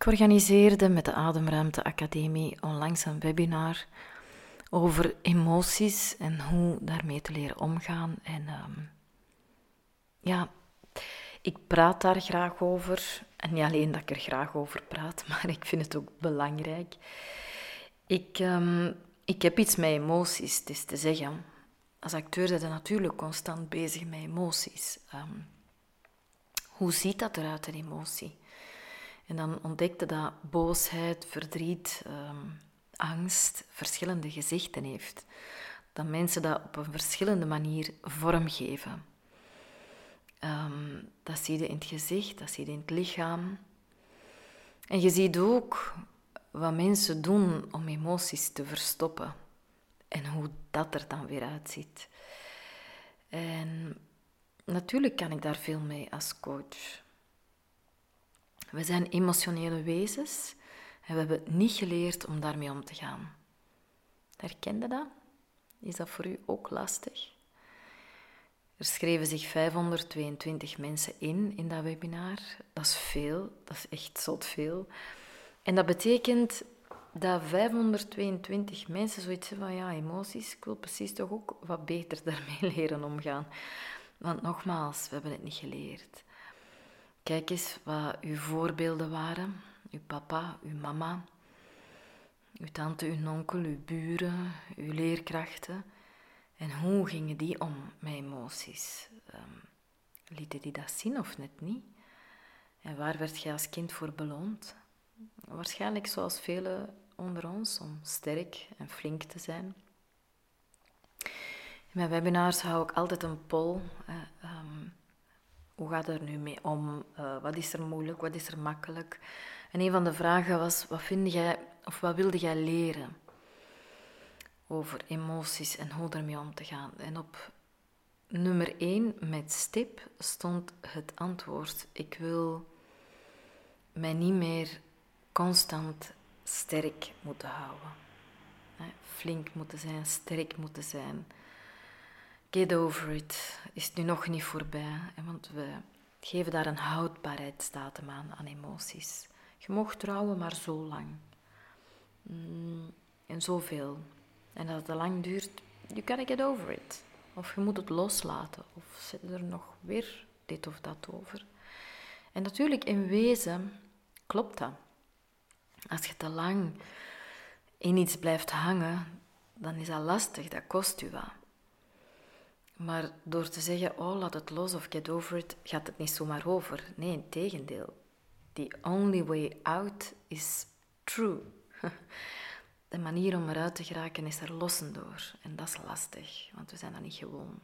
Ik organiseerde met de Ademruimte Academie onlangs een webinar over emoties en hoe daarmee te leren omgaan. En um, ja, ik praat daar graag over. En niet alleen dat ik er graag over praat, maar ik vind het ook belangrijk. Ik, um, ik heb iets met emoties, het is te zeggen. Als acteur ben je natuurlijk constant bezig met emoties. Um, hoe ziet dat eruit, een emotie? En dan ontdekte dat boosheid, verdriet, um, angst verschillende gezichten heeft. Dat mensen dat op een verschillende manier vormgeven. Um, dat zie je in het gezicht, dat zie je in het lichaam. En je ziet ook wat mensen doen om emoties te verstoppen. En hoe dat er dan weer uitziet. En natuurlijk kan ik daar veel mee als coach. We zijn emotionele wezens en we hebben niet geleerd om daarmee om te gaan. Herkende dat? Is dat voor u ook lastig? Er schreven zich 522 mensen in in dat webinar. Dat is veel, dat is echt zot veel. En dat betekent dat 522 mensen zoiets hebben van ja, emoties, ik wil precies toch ook wat beter daarmee leren omgaan. Want nogmaals, we hebben het niet geleerd. Kijk eens wat uw voorbeelden waren. Uw papa, uw mama, uw tante, uw onkel, uw buren, uw leerkrachten. En hoe gingen die om met emoties? Um, lieten die dat zien of net niet? En waar werd je als kind voor beloond? Waarschijnlijk zoals velen onder ons, om sterk en flink te zijn. In mijn webinars hou ik altijd een poll. Hoe gaat er nu mee om? Uh, wat is er moeilijk? Wat is er makkelijk? En een van de vragen was: wat vind jij of wat wilde jij leren over emoties en hoe ermee om te gaan? En op nummer 1 met stip stond het antwoord: ik wil mij niet meer constant sterk moeten houden. Flink moeten zijn, sterk moeten zijn. Get over it is nu nog niet voorbij, want we geven daar een houdbaarheidsdatum aan, aan emoties. Je mag trouwen, maar zo lang. Mm, en zoveel. En als het te lang duurt, you gotta get over it. Of je moet het loslaten, of zit er nog weer dit of dat over. En natuurlijk, in wezen klopt dat. Als je te lang in iets blijft hangen, dan is dat lastig, dat kost u wat. Maar door te zeggen, oh, laat het los of get over it, gaat het niet zomaar over. Nee, in tegendeel. The only way out is true. De manier om eruit te geraken is er lossen door. En dat is lastig, want we zijn dat niet gewoon.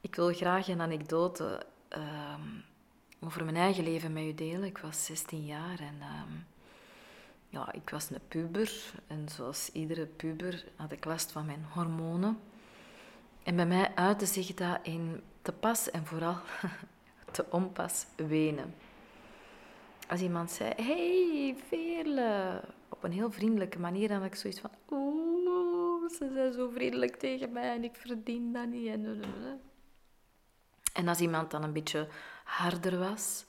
Ik wil graag een anekdote uh, over mijn eigen leven met u delen. Ik was 16 jaar en uh, ja, ik was een puber. En zoals iedere puber had ik last van mijn hormonen. En bij mij uitte zich dat in te pas en vooral te onpas wenen. Als iemand zei, hey Veerle, op een heel vriendelijke manier, dan had ik zoiets van, oeh, ze zijn zo vriendelijk tegen mij en ik verdien dat niet. En als iemand dan een beetje harder was,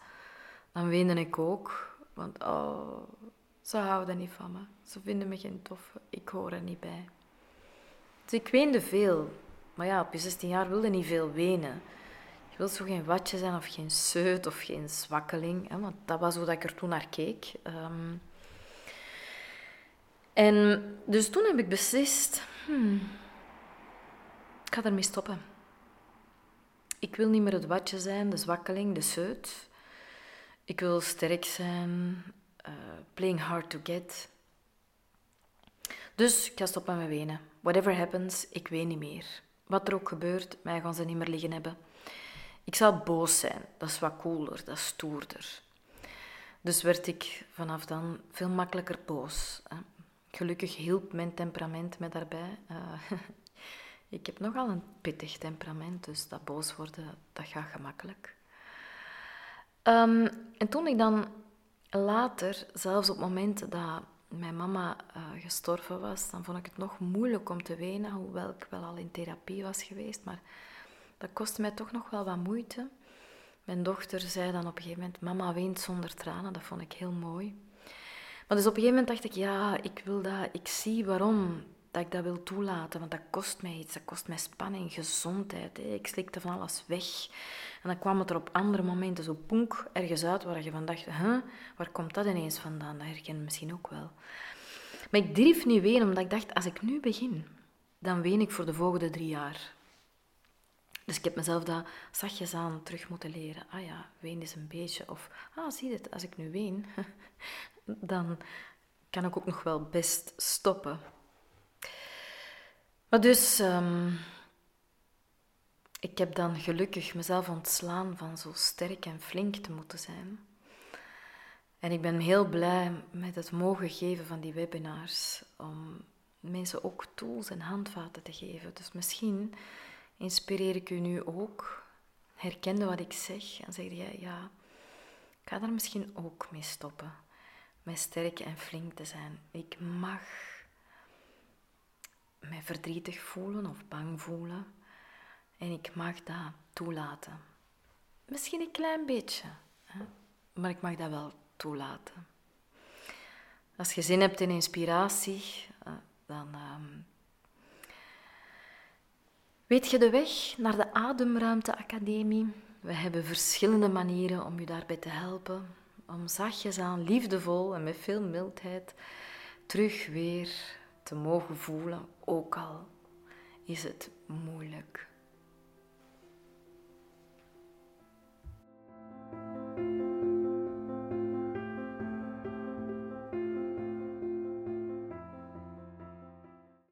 dan weende ik ook. Want oh, ze houden niet van me. Ze vinden me geen toffe. Ik hoor er niet bij. Dus ik weende veel. Maar ja, op je 16 jaar wilde niet veel wenen. Je wilt zo geen watje zijn of geen seut of geen zwakkeling. Hè, want dat was hoe dat ik er toen naar keek. Um, En dus toen heb ik beslist, hmm, ik ga ermee stoppen. Ik wil niet meer het watje zijn, de zwakkeling, de seut. Ik wil sterk zijn, uh, playing hard to get. Dus ik ga stoppen met wenen. Whatever happens, ik ween niet meer. Wat er ook gebeurt, mij gaan ze niet meer liggen hebben. Ik zal boos zijn, dat is wat cooler, dat is stoerder. Dus werd ik vanaf dan veel makkelijker boos. Gelukkig hielp mijn temperament me daarbij. Uh, ik heb nogal een pittig temperament, dus dat boos worden, dat gaat gemakkelijk. Um, en toen ik dan later, zelfs op momenten dat mijn mama uh, gestorven was, dan vond ik het nog moeilijk om te wenen, hoewel ik wel al in therapie was geweest. Maar dat kostte mij toch nog wel wat moeite. Mijn dochter zei dan op een gegeven moment: Mama weent zonder tranen. Dat vond ik heel mooi. Maar dus op een gegeven moment dacht ik: Ja, ik wil dat. Ik zie waarom dat ik dat wil toelaten. Want dat kost mij iets. Dat kost mij spanning, gezondheid. Ik slikte van alles weg. En dan kwam het er op andere momenten zo poenk ergens uit waar je van dacht: huh, waar komt dat ineens vandaan? Dat herken je misschien ook wel. Maar ik durf niet wenen, omdat ik dacht: als ik nu begin, dan ween ik voor de volgende drie jaar. Dus ik heb mezelf dat zachtjes aan terug moeten leren. Ah ja, ween is een beetje. Of, ah, zie het, als ik nu ween, dan kan ik ook nog wel best stoppen. Dus, um, ik heb dan gelukkig mezelf ontslaan van zo sterk en flink te moeten zijn. En ik ben heel blij met het mogen geven van die webinars, om mensen ook tools en handvaten te geven. Dus misschien inspireer ik u nu ook? Herkende wat ik zeg en zeg jij, ja, ik ga daar misschien ook mee stoppen. Met sterk en flink te zijn. Ik mag mij verdrietig voelen of bang voelen. En ik mag dat toelaten. Misschien een klein beetje, hè? maar ik mag dat wel toelaten. Als je zin hebt in inspiratie, eh, dan ehm, Weet je de weg naar de Ademruimte Academie? We hebben verschillende manieren om je daarbij te helpen. Om zachtjes aan, liefdevol en met veel mildheid terug weer te mogen voelen, ook al is het moeilijk.